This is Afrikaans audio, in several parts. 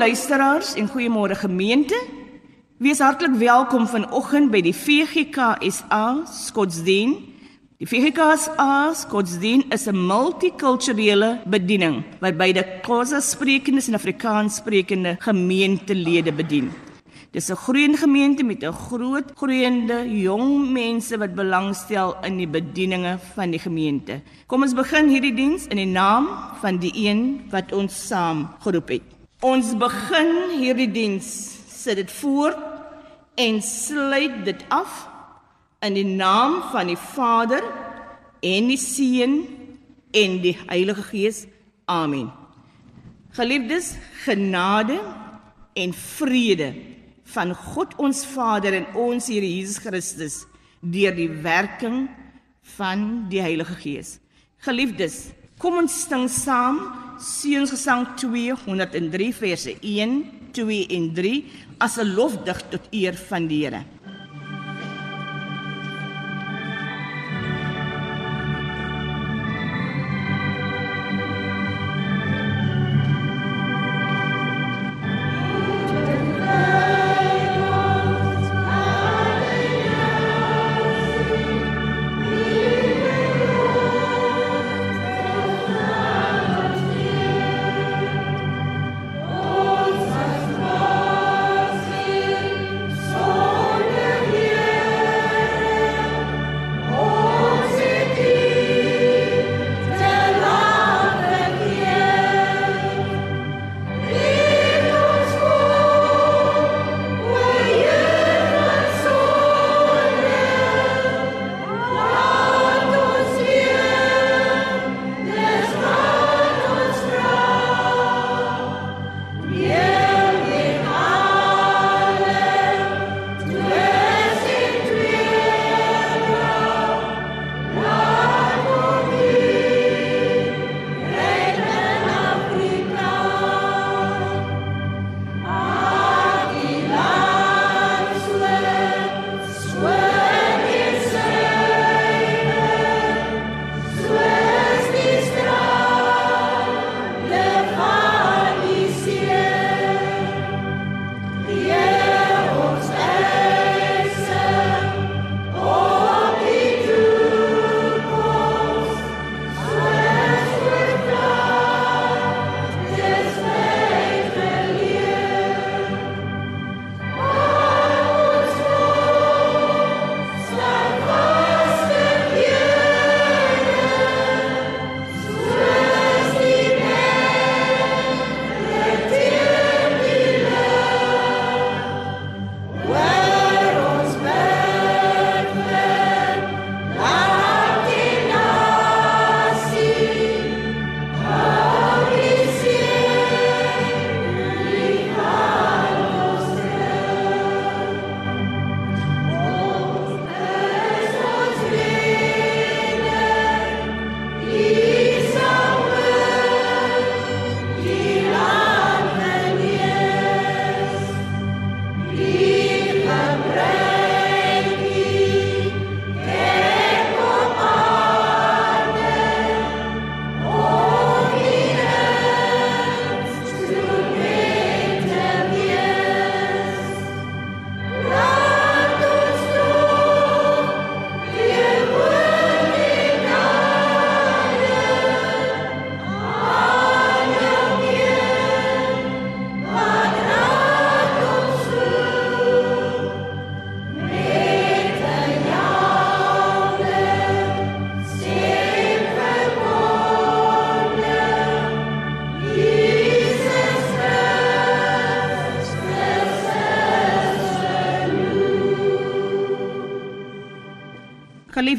Luisteraars en goeiemôre gemeente. Wees hartlik welkom vanoggend by die VGK SA Skotsdien. Die VGK SA Skotsdien is 'n multikulturele bediening wat beide Xhosa sprekende en Afrikaans sprekende gemeentelede bedien. Dis 'n groeiende gemeente met 'n groot groeiende jong mense wat belangstel in die bedieninge van die gemeente. Kom ons begin hierdie diens in die naam van die een wat ons saam geroep het. Ons begin hierdie diens sit dit voor en sluit dit af in die naam van die Vader en die Seun en die Heilige Gees. Amen. Geliefdes, genade en vrede van God ons Vader en ons Here Jesus Christus deur die werking van die Heilige Gees. Geliefdes, kom ons sing saam Seunsgesang 203 verse 1, 2 en 3 as 'n lofdig tot eer van die Here.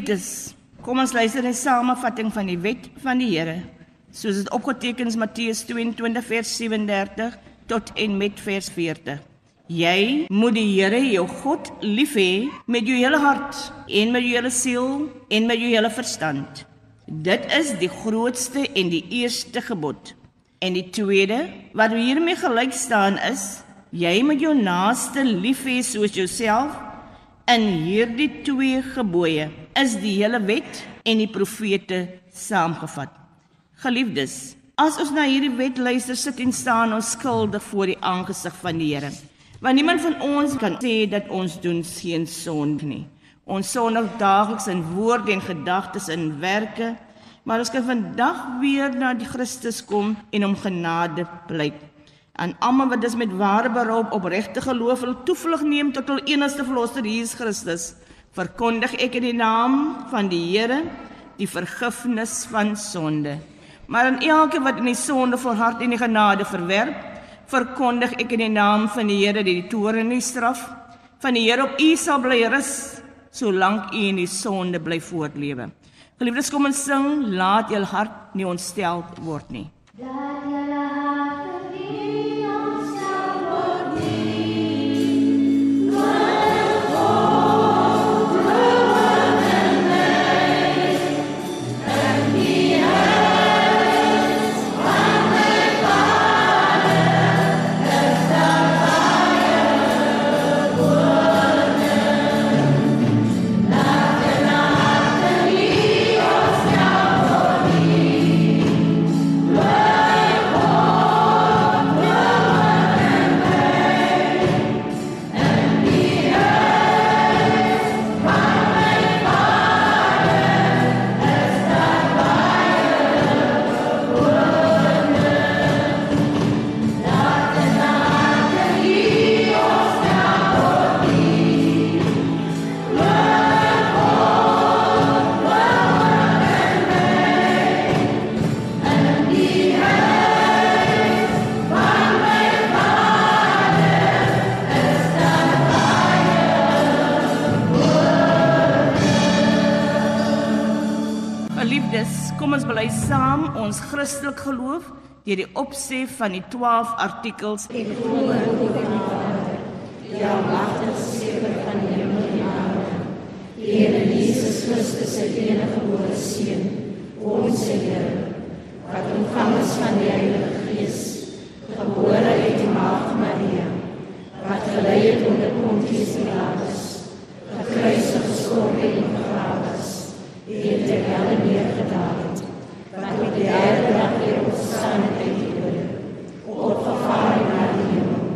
Geliefdes, kom ons luister na 'n samevatting van die wet van die Here, soos dit opgeteken is Matteus 22 vers 37 tot en met vers 40. Jy moet die Here jou God lief hê met jou hele hart en met jou hele siel en met jou hele verstand. Dit is die grootste en die eerste gebod. En die tweede wat hiermee gelyk staan is: jy moet jou naaste lief hê soos jouself. In hierdie twee gebooie is die hele wet en die profete saamgevat. Geliefdes, As ons na hierdie wet luister, sit en staan ons skuldig voor die aangesig van die Here. Want niemand van ons kan sê dat ons doen geen sonde nie. Ons sondig daagliks in woorde en gedagtes en werke, maar ons kan vandag weer na die Christus kom en hom genade pleit. Aan almal wat dis met ware berou opregte geloof wil toevlug neem tot hul enigste verlosser Jesus Christus, verkondig ek in die naam van die Here die vergifnis van sonde. Maar aan elkeen wat in die sonde volhard en die genade verwerp, verkondig ek in die naam van die Here die toorn en die straf van die Here op u sal bly rus solank u in die sonde bly voortlewe. Geliefdes, kom ons sing, laat julle hart nie ontstel word nie. Laat julle deur die opsê van die 12 artikels. En die Vader, die almagtige Skepper van die hemel en aarde, Here Jesus Christus se enige gebore seun, ons Here, wat ontvang is van die Heilige Gees, gebore uit die Maagd Maria, wat gelei het onder Pontius Pilatus, gekruisig gestorwe en begrawe is, en ter helle neergedaal het, wat op die derde dag weer opstaan uit die dode, opgevaar na die hemel,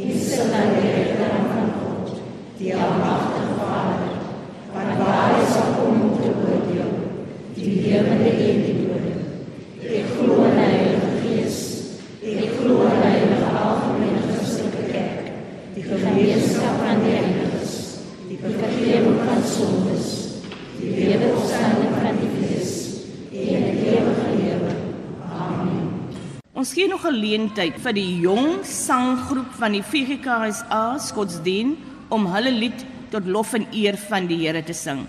en sit aan die rechterhand van God, die almachtige Vader, wat waar is om om te oordeel, die levende en die dode. Ek glo in die Heilige Gees, ek glo in die Heilige Algemene Christelike Kerk, die gemeenskap van die Heiliges, die vergeving van sondes, die wederopstanding van die vlees, en die ewige lewe. Ons gee nog geleentheid vir die jong sanggroep van die VGKSA Skotsdien om hulle lied tot lof en eer van die Here te sing.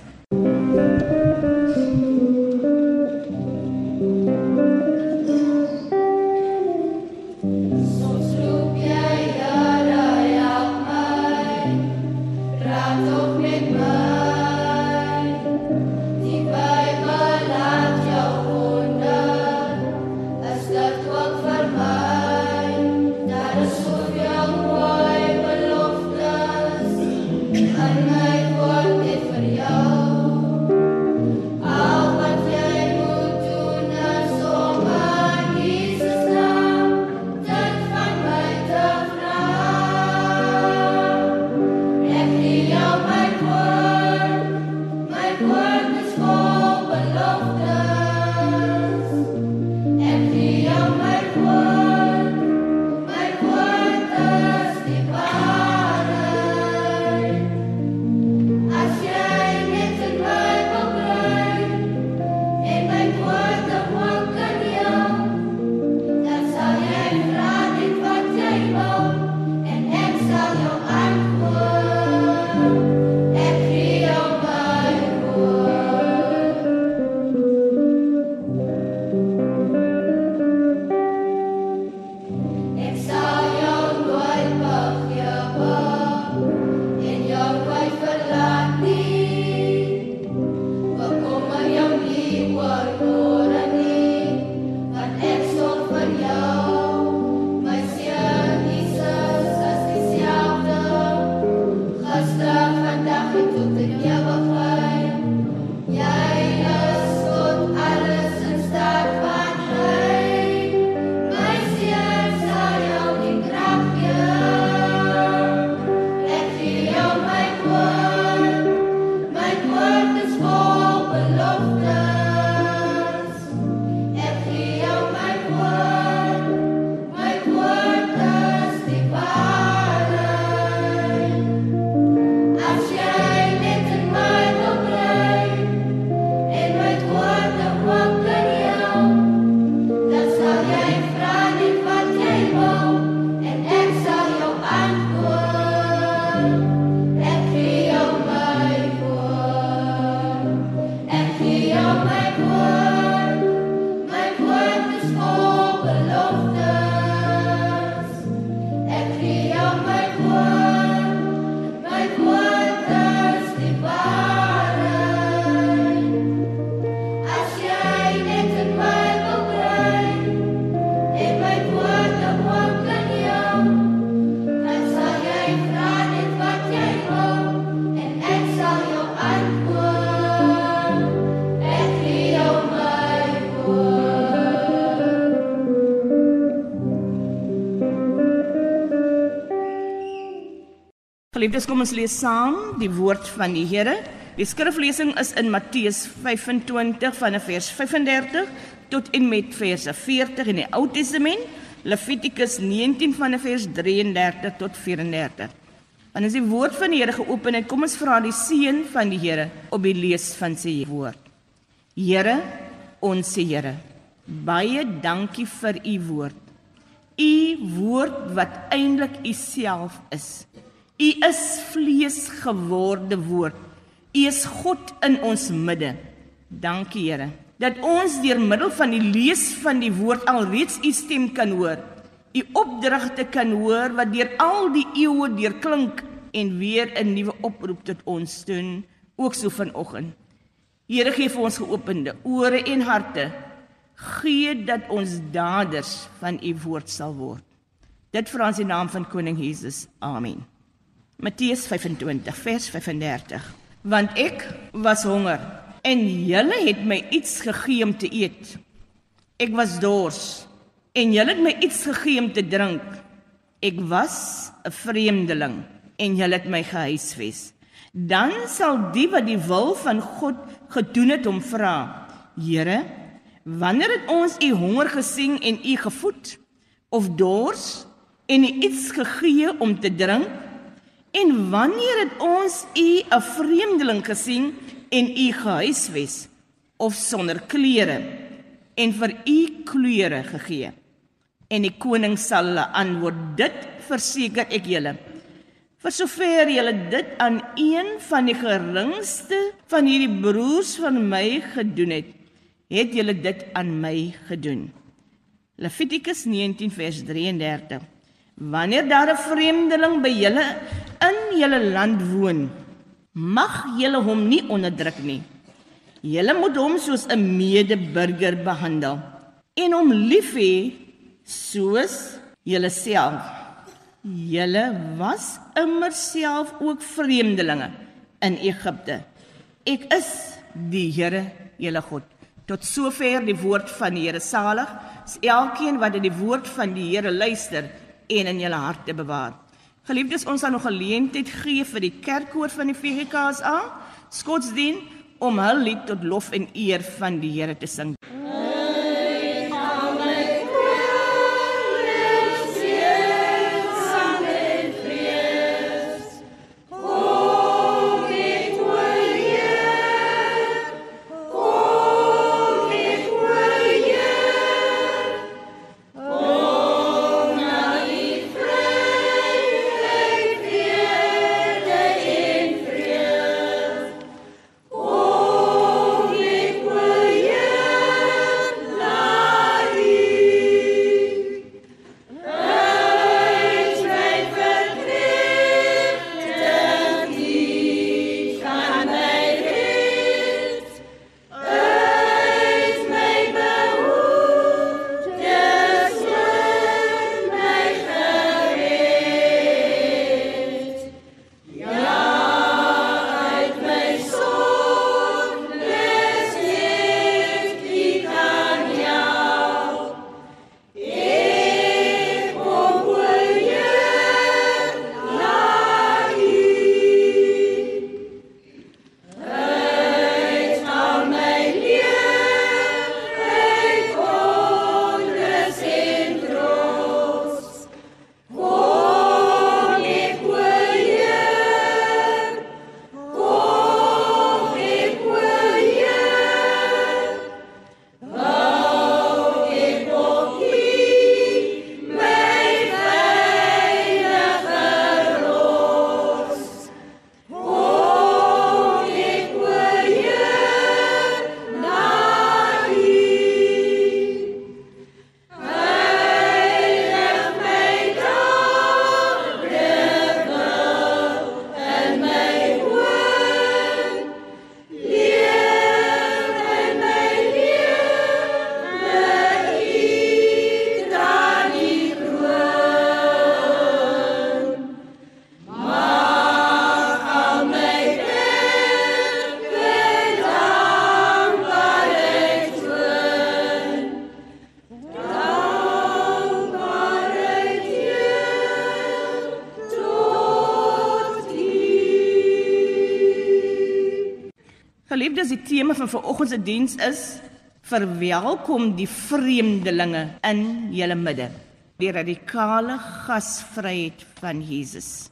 Geliefdes, kom ons lees saam die woord van die Here. Die skriflesing is in Matteus 25 vanaf vers 35 tot en met vers 40 in die Ou Testament, Levitikus 19 vanaf vers 33 tot 34. En as die woord van die Here geopen het, kom ons vra die seën van die Here op die lees van sy woord. Here, ons Here, baie dankie vir u woord. U woord wat eintlik u self is. U is vlees geworde woord. U is God in ons midde. Dankie Here dat ons deur middel van die lees van die woord alreeds u stem kan hoor. U opdragte kan hoor wat deur al die eeue deurklink en weer 'n nuwe oproep tot ons doen, ook so vanoggend. Here gee vir ons geopende ore en harte. Gee dat ons daders van u woord sal word. Dit vra ons in naam van koning Jesus. Amen. Matteus 25 vers 35. Want ek was honger en julle het my iets gegee om te eet. Ek was dors en julle het my iets gegee om te drink. Ek was 'n vreemdeling en julle het my gehuisves. Dan sal die wat die wil van God gedoen het hom vra: Here, wanneer het ons u honger gesien en u gevoed of dors en u iets gegee om te drink? En wanneer het ons u 'n vreemdeling gesien en u gehuisves of sonder klere en vir u klere gegee? En die koning sal hulle antwoord: Dit verseker ek julle. Vir sover julle dit aan een van die geringste van hierdie broers van my gedoen het, het julle dit aan my gedoen. Levitikus 19 vers 33 Wanneer daar 'n vreemdeling by julle in julle land woon, mag julle hom nie onderdruk nie. Julle moet hom soos 'n medeburger behandel en hom lief hê soos julleself. Julle was immer self ook vreemdelinge in Egipte. Ek is die Here, julle God. Tot sover die woord van die Here salig. Is elkeen wat dit die woord van die Here luister en in julle harte bewaar. Geliefdes, ons gaan nog geleentheid gee vir die kerkkoor van die VGKSA, Skotsdien om hul lied tot lof en eer van die Here te sing. Vanoggend se diens is verwelkom die vreemdelinge in julle midde. Die radikale gasvryheid van Jesus.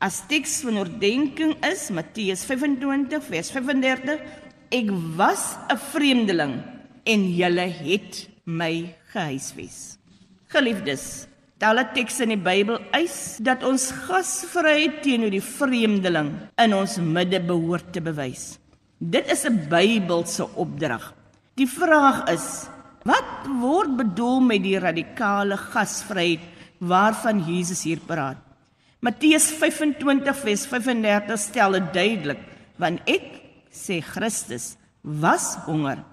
As teks van oordenking is Matteus 25 vers 35, ek was 'n vreemdeling en julle het my gehuisves. Geliefdes, talle tekste in die Bybel eis dat ons gasvryheid teenoor die vreemdeling in ons midde behoort te bewys. Dit is 'n Bybelse opdrag. Die vraag is: wat word bedoel met die radikale gasvryheid waarvan Jesus hier praat? Matteus 25 vers 35 stel dit duidelik, want ek sê Christus was honger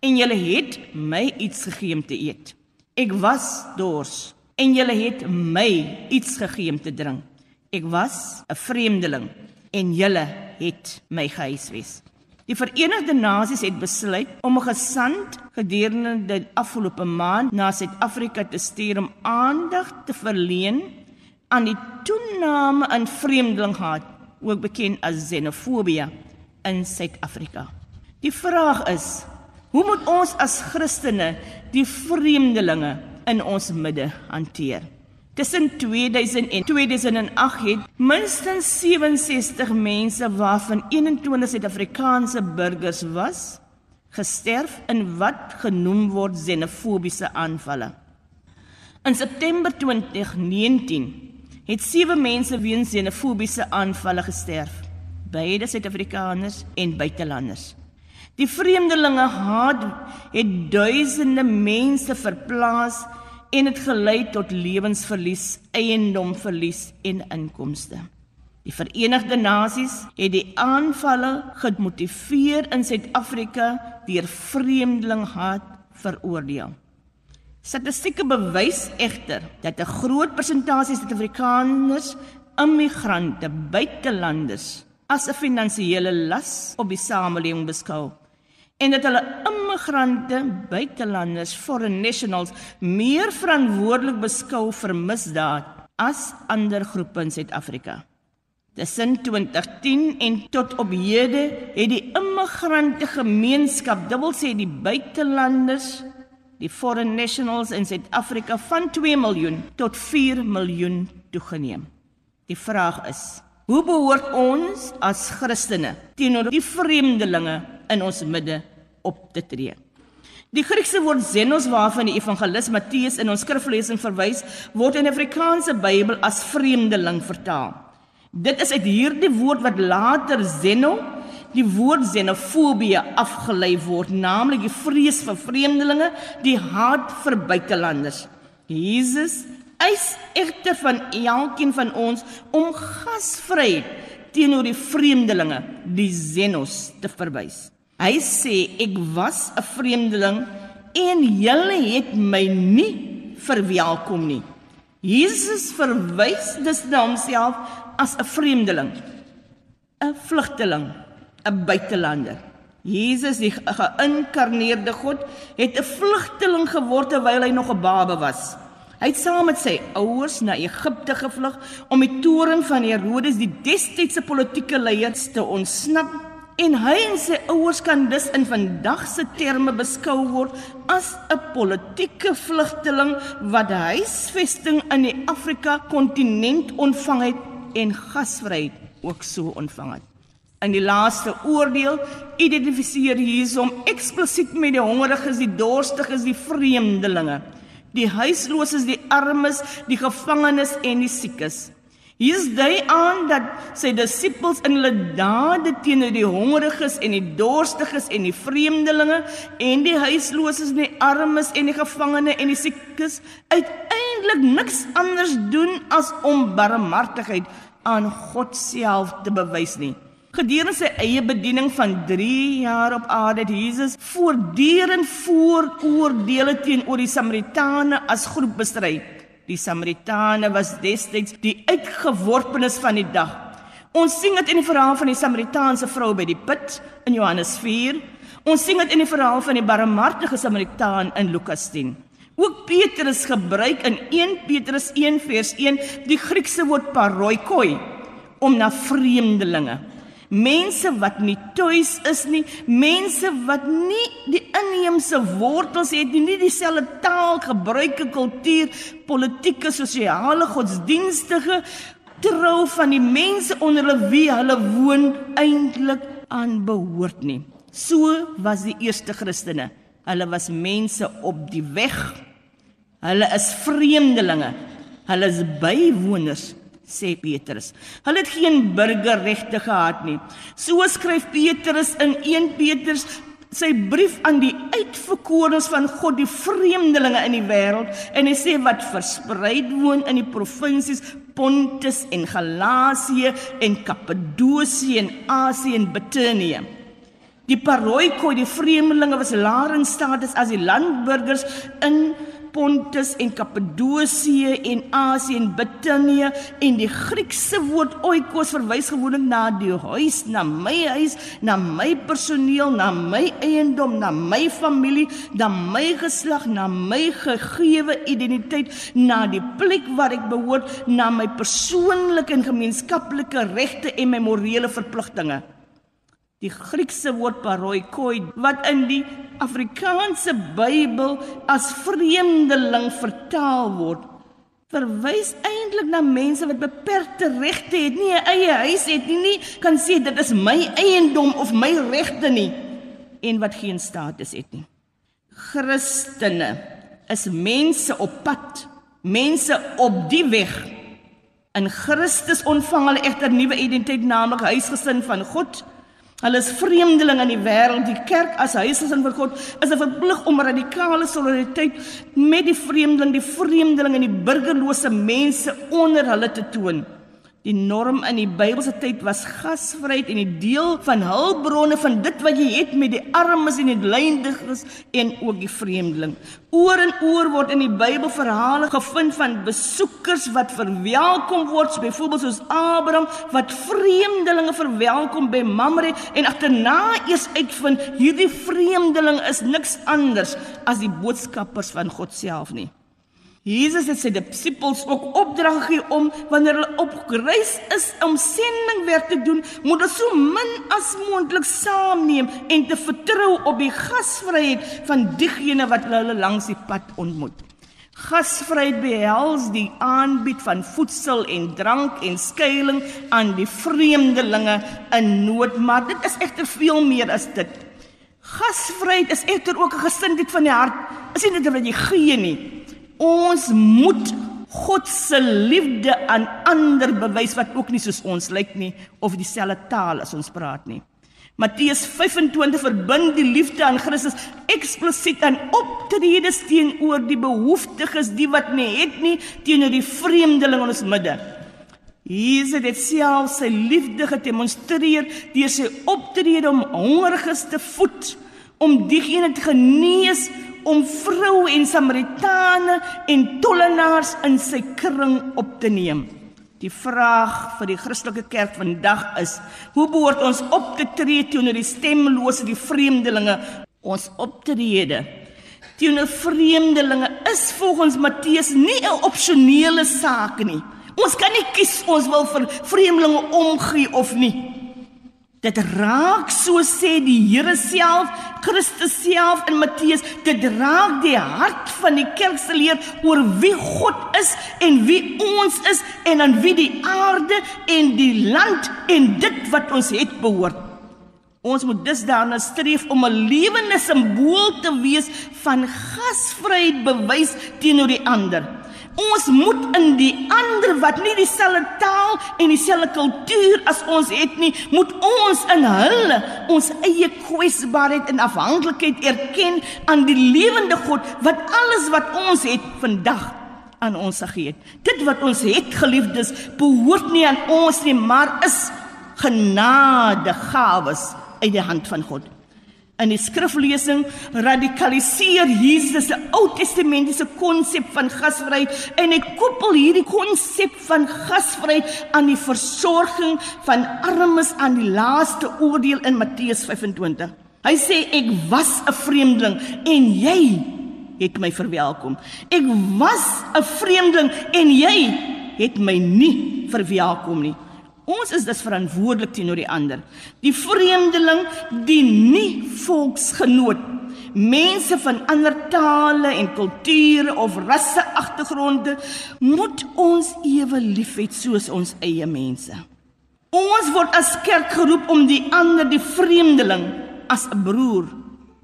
en julle het my iets gegee om te eet. Ek was dors en julle het my iets gegee om te drink. Ek was 'n vreemdeling en julle het my gehuisves. Die Verenigde Nasies het besluit om 'n gesant gedurende die afgelope maand na Suid-Afrika te stuur om aandag te verleen aan die toename in vreemdelinghaat, ook bekend as xenofobie in Suid-Afrika. Die vraag is: hoe moet ons as Christene die vreemdelinge in ons midde hanteer? Tussen 2000 en 2008 het minstens 67 mense waarvan 21 Suid-Afrikaanse burgers was, gesterf in wat genoem word xenofobiese aanvalle. In September 2019 het sewe mense weens xenofobiese aanvalle gesterf, beide Suid-Afrikaners en buitelanders. Die vreemdelinge haat het duisende mense verplaas en dit gelei tot lewensverlies, eiendomverlies en inkomste. Die Verenigde Nasies het die aanvalle gemotiveer in Suid-Afrika deur vreemdelinghaat veroordeel. Statistieke bewys egter dat 'n groot persentasie Suid-Afrikaners, immigrante, buitelanders as 'n finansiële las op die samelewing beskou en dat hulle immigrante, buitelanders, foreign nationals meer verantwoordelik beskou vir misdaad as ander groepe in Suid-Afrika. Tussen 2010 en tot op hede het die immigrante gemeenskap, dubbel sê die buitelanders, die foreign nationals in Suid-Afrika van 2 miljoen tot 4 miljoen toegeneem. Die vraag is: Hoe behoort ons as Christene teenoor die vreemdelinge in ons midde op te tree. Die Griekse woord xenos waarvan die evangelis Matteus in ons skriflesing verwys, word in die Afrikaanse Bybel as vreemdeling vertaal. Dit is uit hierdie woord wat later xeno, die woord xenofobie afgelei word, naamlik die vrees vir vreemdelinge, die haat vir buitelanders. Jesus eis egter van elkeen van ons om gasvry teenoor die vreemdelinge, die xenos te verwys. Hy sê ek was 'n vreemdeling en julle het my nie verwelkom nie. Jesus verwys dus na homself as 'n vreemdeling, 'n vlugteling, 'n buitelander. Jesus, die geïnkarneerde God, het 'n vlugteling geword terwyl hy nog 'n baba was. Hy het saam met sy ouers na Egipte gevlug om die toorn van Herodes, die destydse politieke leier, te ontsnap en hy en sy ouers kan dus in vandag se terme beskou word as 'n politieke vlugteling wat huisvesting in die Afrika kontinent ontvang het en gasvryheid ook so ontvang het. In die laaste oordeel identifiseer Jesus hom eksplisiet met die hongeriges, die dorstiges, die vreemdelinge, die huisloses, die armes, die gevangenes en die siekes. Jesus dui aan dat sy disippels in hulle dade teenoor die hongeriges en die dorstiges en die vreemdelinge en die huisloses en die armes en die gevangene en die siekes uiteindelik niks anders doen as om barmhartigheid aan God self te bewys nie. Gedurende sy eie bediening van 3 jaar op aarde het Jesus voortdurend vooroordeele teenoor die Samaritane as groep bestry. Die Samaritane was destyds die uitgeworpenes van die dag. Ons sien dit in die verhaal van die Samaritaanse vrou by die put in Johannes 4. Ons sien dit in die verhaal van die barmhartige Samaritaan in Lukas 10. Ook Petrus gebruik in 1 Petrus 1 vers 1 die Griekse woord paroikoi om na vreemdelinge Mense wat nie tuis is nie, mense wat nie die inheemse wortels het nie, nie dieselfde taal, gebruike, kultuur, politieke, sosiale, godsdienstige trou van die mense onder hulle wie hulle woon eintlik aan behoort nie. So was die eerste Christene. Hulle was mense op die weg. Hulle is vreemdelinge. Hulle is bywoners sê Petrus. Hulle het geen burgerregte gehad nie. So skryf Petrus in 1 Petrus sy brief aan die uitverkorenes van God, die vreemdelinge in die wêreld en hy sê wat versprei woon in die provinsies Pontus en Galasië en Kappadosie en Asië en Bithynië. Die paroikoi, die vreemdelinge was laer in status as die landburgers in Pontus en Kappadosie en Asië en Bithynië en die Griekse woord oikos verwys gewoonlik na die huis, na my huis, na my personeel, na my eiendom, na my familie, na my geslag, na my gegeewe identiteit, na die plek waar ek behoort, na my persoonlike en gemeenskaplike regte en my morele verpligtinge. Die Griekse woord paroikoi wat in die Afrikaanse Bybel as vreemdeling vertaal word, verwys eintlik na mense wat beperkte regte het, nie 'n eie huis het nie, nie kan sê dit is my eiendom of my regte nie en wat geen status het nie. Christene is mense op pad, mense op die weg. In Christus ontvang hulle egter nuwe identiteit, naamlik huisgesin van God. Hulle is vreemdelinge in die wêreld. Die kerk as huisgesin vir God is verplig om radikale solidariteit met die vreemdeling, die vreemdeling en die burgerlose mense onder hulle te toon. Die norm in die Bybelse tyd was gasvryheid en die deel van hulpbronne van dit wat jy het met die armes en die lyndiges en ook die vreemdeling. Oor en oor word in die Bybel verhale gevind van besoekers wat verwelkom word, byvoorbeeld soos Abraham wat vreemdelinge verwelkom by Mamre en agterna eers uitvind hierdie vreemdeling is niks anders as die boodskappers van God self nie. Jesus het sy disippels ook opdrag gegee om wanneer hulle op reis is om sendingwerk te doen, moet hulle so min as moontlik saamneem en te vertrou op die gasvryheid van diegene wat hulle langs die pad ontmoet. Gasvryheid behels die aanbied van voedsel en drank en skuilings aan die vreemdelinge in nood, maar dit is egter veel meer as dit. Gasvryheid is egter ook 'n gesindheid van die hart. Is nie net wat jy gee nie, Ons moet God se liefde aan ander bewys wat ook nie soos ons lyk nie of dieselfde taal as ons praat nie. Matteus 25 verbind die liefde aan Christus eksplisiet aan optredes teenoor die behoeftiges, die wat nie het nie, teenoor die vreemdeling in ons midde. Jesus het self sy liefde gedemonstreer deur sy optrede om hongeriges te voed, om diegene te genees om vroue en Samaritane en tollenaars in sy kring op te neem. Die vraag vir die Christelike kerk vandag is: Hoe behoort ons op te tree teenoor die stemlose, die vreemdelinge? Ons optrede teenoor vreemdelinge is volgens Matteus nie 'n opsionele saak nie. Ons kan nie kies ons wil vir vreemdelinge omgee of nie. Dit raak so sê die Here self, Christus self in Matteus, dit raak die hart van die kerk se leer oor wie God is en wie ons is en aan wie die aarde en die land en dit wat ons het behoort. Ons moet dus daarna streef om 'n lewende simbool te wees van gasvryheid bewys teenoor die ander. Ons moet in die ander wat nie dieselfde taal en dieselfde kultuur as ons het nie, moet ons in hulle ons eie kwesbaarheid en afhanklikheid erken aan die lewende God wat alles wat ons het vandag aan ons gegee het. Dit wat ons het, geliefdes, behoort nie aan ons nie, maar is genadegawes uit die hand van God. In die skriflesing radikaliseer Jesus se Ou Testamentiese konsep van gasvryheid en hy koppel hierdie konsep van gasvryheid aan die versorging van armes aan die laaste oordeel in Matteus 25. Hy sê ek was 'n vreemdeling en jy het my verwelkom. Ek was 'n vreemdeling en jy het my nie verwelkom nie. Ons is dus verantwoordelik teenoor die ander. Die vreemdeling, die nie volksgenoot, mense van ander tale en kulture of rasse agtergronde, moet ons ewe liefhet soos ons eie mense. Ons word as kerk geroep om die ander, die vreemdeling, as 'n broer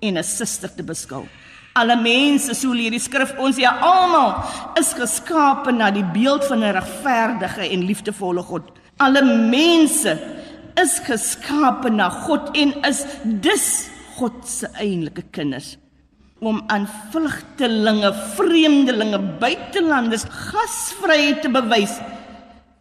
en 'n suster te beskou. Alle mense, so leer die skrif ons ja almal is geskape na die beeld van 'n regverdige en liefdevolle God. Alle mense is geskape na God en is dus God se eintlike kinders. Om aan vlugtelinge, vreemdelinge, buitelanders gasvryheid te bewys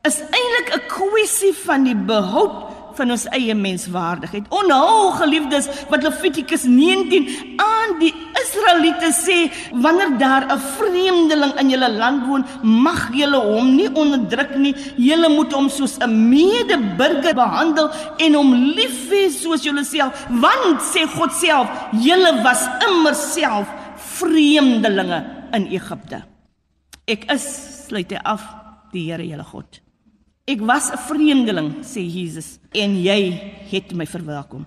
is eintlik 'n kwessie van die behoud van ons eie menswaardigheid. Onhou geliefdes wat Levitikus 19 aan die Israeliete sê wanneer daar 'n vreemdeling in julle land woon, mag julle hom nie onderdruk nie. Julle moet hom soos 'n medeburger behandel en hom lief hê soos julleself, want sê God self, julle was immer self vreemdelinge in Egipte. Ek is sluit hy af die Here julle God. Ek was 'n vreemdeling, sê Jesus, en jy het my verwelkom.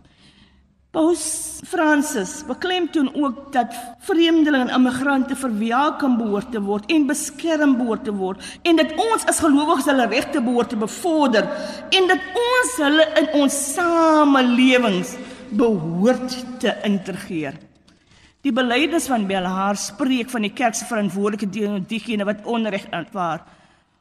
Paus Francis beklemtoon ook dat vreemdelinge en immigrante verwelkom behoort te word en beskerm behoort te word en dat ons as gelowiges hulle regte behoort te bevorder en dat ons hulle in ons samelewings behoort te integreer. Die belydenis van Belhar spreek van die kerk se verantwoordelike teenoor diegene wat onreg aanvaar.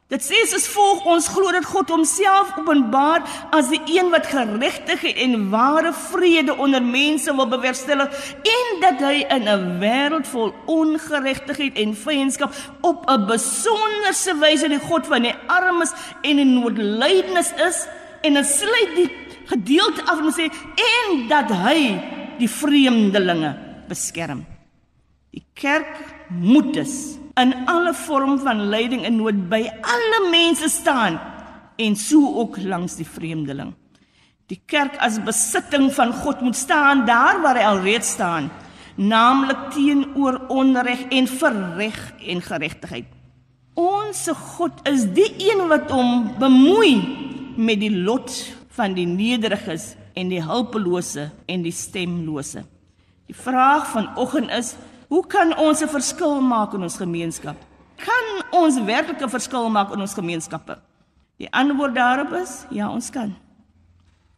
Dit sê soos volg ons glo dat God homself openbaar as die een wat geregtige en ware vrede onder mense wil bewerkstellig en dat hy in 'n wêreld vol ongeregtigheid en vyandskap op 'n besonderse wyse die God van die armes en die noodlydendes is en dit sluit die gedeelte af en sê en dat hy die vreemdelinge beskerm. Die kerk moet dus in alle vorm van lyding en nood by alle mense staan en so ook langs die vreemdeling. Die kerk as besitting van God moet staan daar waar hy alreeds staan, naamlik teenoor onreg en vir reg en geregtigheid. Ons God is die een wat hom bemoei met die lot van die nederiges en die hulpelose en die stemlose. Die vraag vanoggend is Hoe kan ons 'n verskil maak in ons gemeenskap? Kan ons werklik 'n verskil maak in ons gemeenskappe? Die antwoord daarop is ja, ons kan.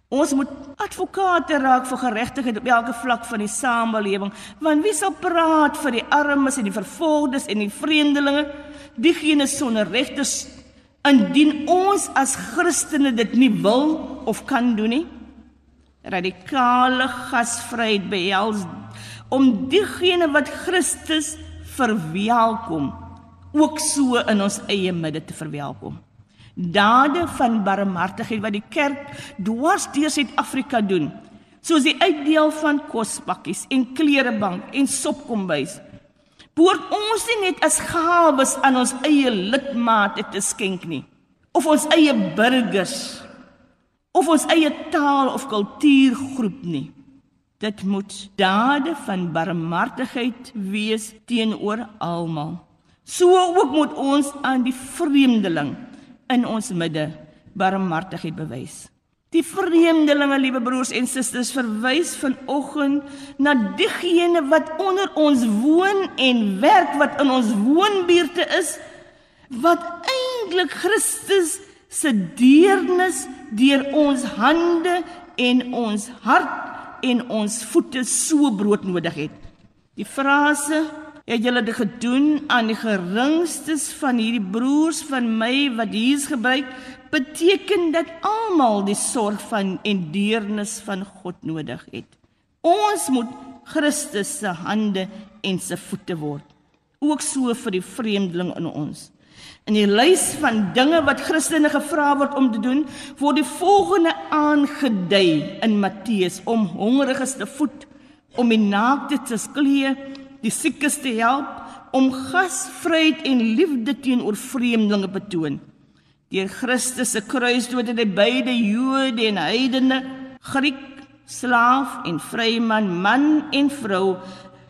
Ons moet advokate raak vir geregtigheid op elke vlak van die samelewing, want wie sal praat vir die armes en die vervolgdes en die vreemdelinge, diegene sonder regters, indien ons as Christene dit nie wil of kan doen nie? Radikale gasvryheid behels om diegene wat Christus verwelkom ook so in ons eie midde te verwelkom. Dade van barmhartigheid wat die kerk dwars deur Suid-Afrika doen, soos die uitdeel van kospakkies en klerebank en sopkombuis. Behoort ons nie net as gawes aan ons eie lidmate te skenk nie, of ons eie burgers of ons eie taal of kultuurgroep nie. Dit moet dade van barmhartigheid wees teenoor almal. So ook moet ons aan die vreemdeling in ons midde barmhartigheid bewys. Die vreemdelinge, liewe broers en susters, verwys vanoggend na diegene wat onder ons woon en werk wat in ons woonbuurte is wat eintlik Christus se deernis deur ons hande en ons hart en ons voete so broodnodig het. Die frase het julle dit gedoen aan die geringstes van hierdie broers van my wat hier gebruik beteken dat almal die sorg van en deernis van God nodig het. Ons moet Christus se hande en se voete word. Ook so vir die vreemdeling in ons. In die lys van dinge wat Christene gevra word om te doen, word die volgende aangedui in Matteus om hongeriges te voed, om die naakte te sklee, die siekes te help, om gasvryheid en liefde teenoor vreemdelinge betoon. Deur Christus se kruisdood het hy beide Jode en heidene, Griek, slaaf en vryman, man en vrou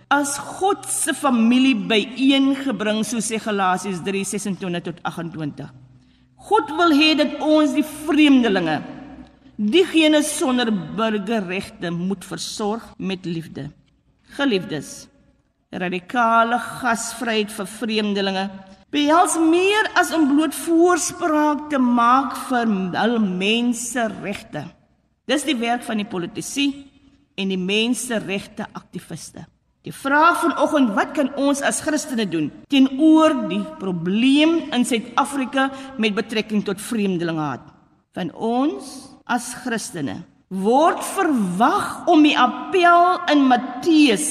as God se familie byeengebring soos sê Galasiërs 3:26 tot 28. God wil hê dat ons die vreemdelinge, diegene sonder burgerregte moet versorg met liefde. Geliefdes, radikale gasvryheid vir vreemdelinge behels meer as om bloot voorspraak te maak vir hul menseregte. Dis die werk van die politici en die menseregte aktiviste. Die vraag vanoggend, wat kan ons as Christene doen teenoor die probleem in Suid-Afrika met betrekking tot vreemdelingehaat? Van ons as Christene word verwag om die appel in Matteus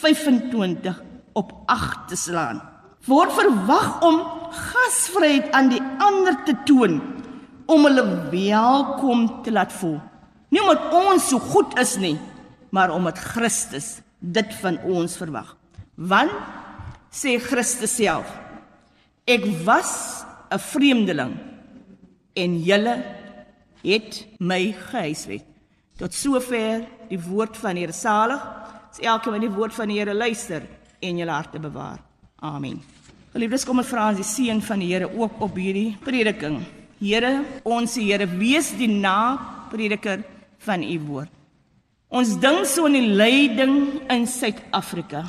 25 op 8 te slaan. Word verwag om gasvryheid aan die ander te toon om hulle welkom te laat voel. Nie omdat ons so goed is nie, maar omdat Christus dit van ons verwag. Want sê Christus self: Ek was 'n vreemdeling en julle het my gehuisves. Tot sover die woord van die Here salig. Is elkeen wat die woord van die Here luister en julle harte bewaar. Amen. Geliefdes, kom ons vra aan die seën van die Here ook op hierdie prediking. Here, ons Here, wees die naprediker van u woord. Ons dink so aan die lyding in Suid-Afrika.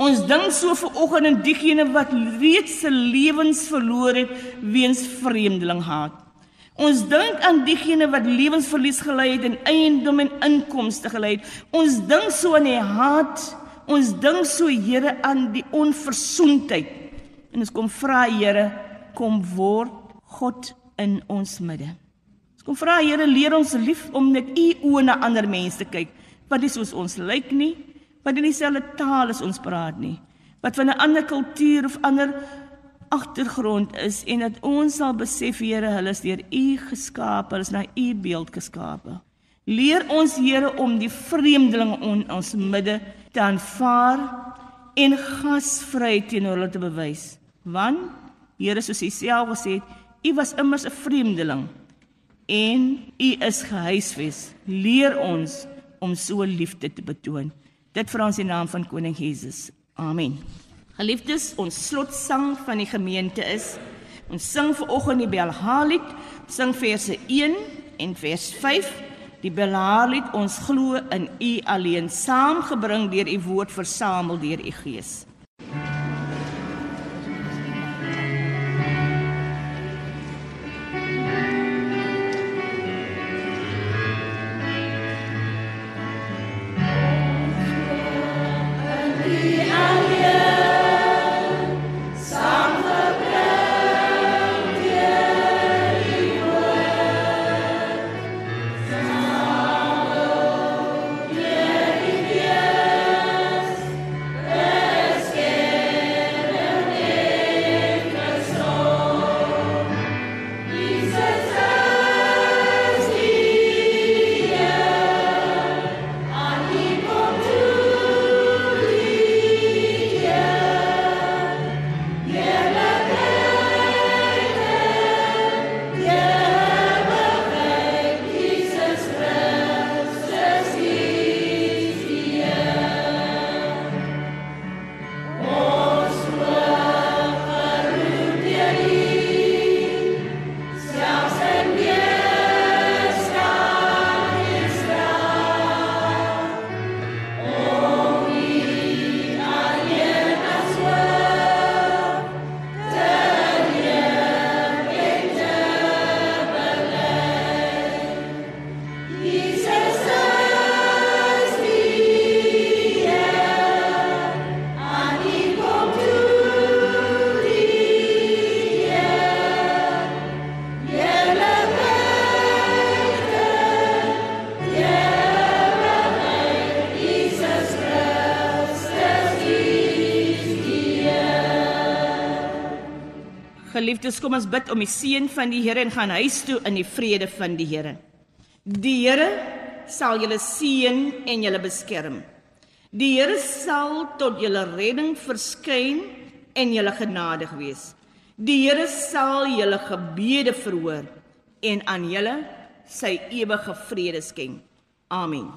Ons dink so vir oggend aan diegene wat reeds se lewens verloor het weens vreemdelinghaat. Ons dink aan diegene wat lewensverlies gely het en eiendom en inkomste gely het. Ons dink so aan die haat. Ons dink so Here aan die onversoendheid. En ons kom vra Here, kom word God in ons midde. Ons kom vra Here leer ons lief om net u oë na ander mense te kyk. Wat is soos ons lyk nie, wat in dieselfde taal as ons praat nie. Wat van 'n ander kultuur of ander agtergrond is en dat ons sal besef Here, hulle is deur u geskaap, hulle is na u beeld geskaap. Leer ons Here om die vreemdelinge in ons midde te aanvaar en gasvryheid teenoor hulle te bewys. Want Here soos U self gesê het, U was immers 'n vreemdeling en u is gehuisves. Leer ons om so liefde te betoon. Dit vir ons in naam van koning Jesus. Amen. Geliefdes, ons slotsang van die gemeente is ons sing ver oggend die Belhalied, sing verse 1 en vers 5. Die Belhalied, ons glo in u alleen, saamgebring deur u woord versamel deur u gees. Geliefdes, kom ons bid om die seën van die Here en gaan huis toe in die vrede van die Here. Die Here sal julle seën en julle beskerm. Die Here sal tot julle redding verskyn en julle genadig wees. Die Here sal julle gebede verhoor en aan julle sy ewige vrede skenk. Amen.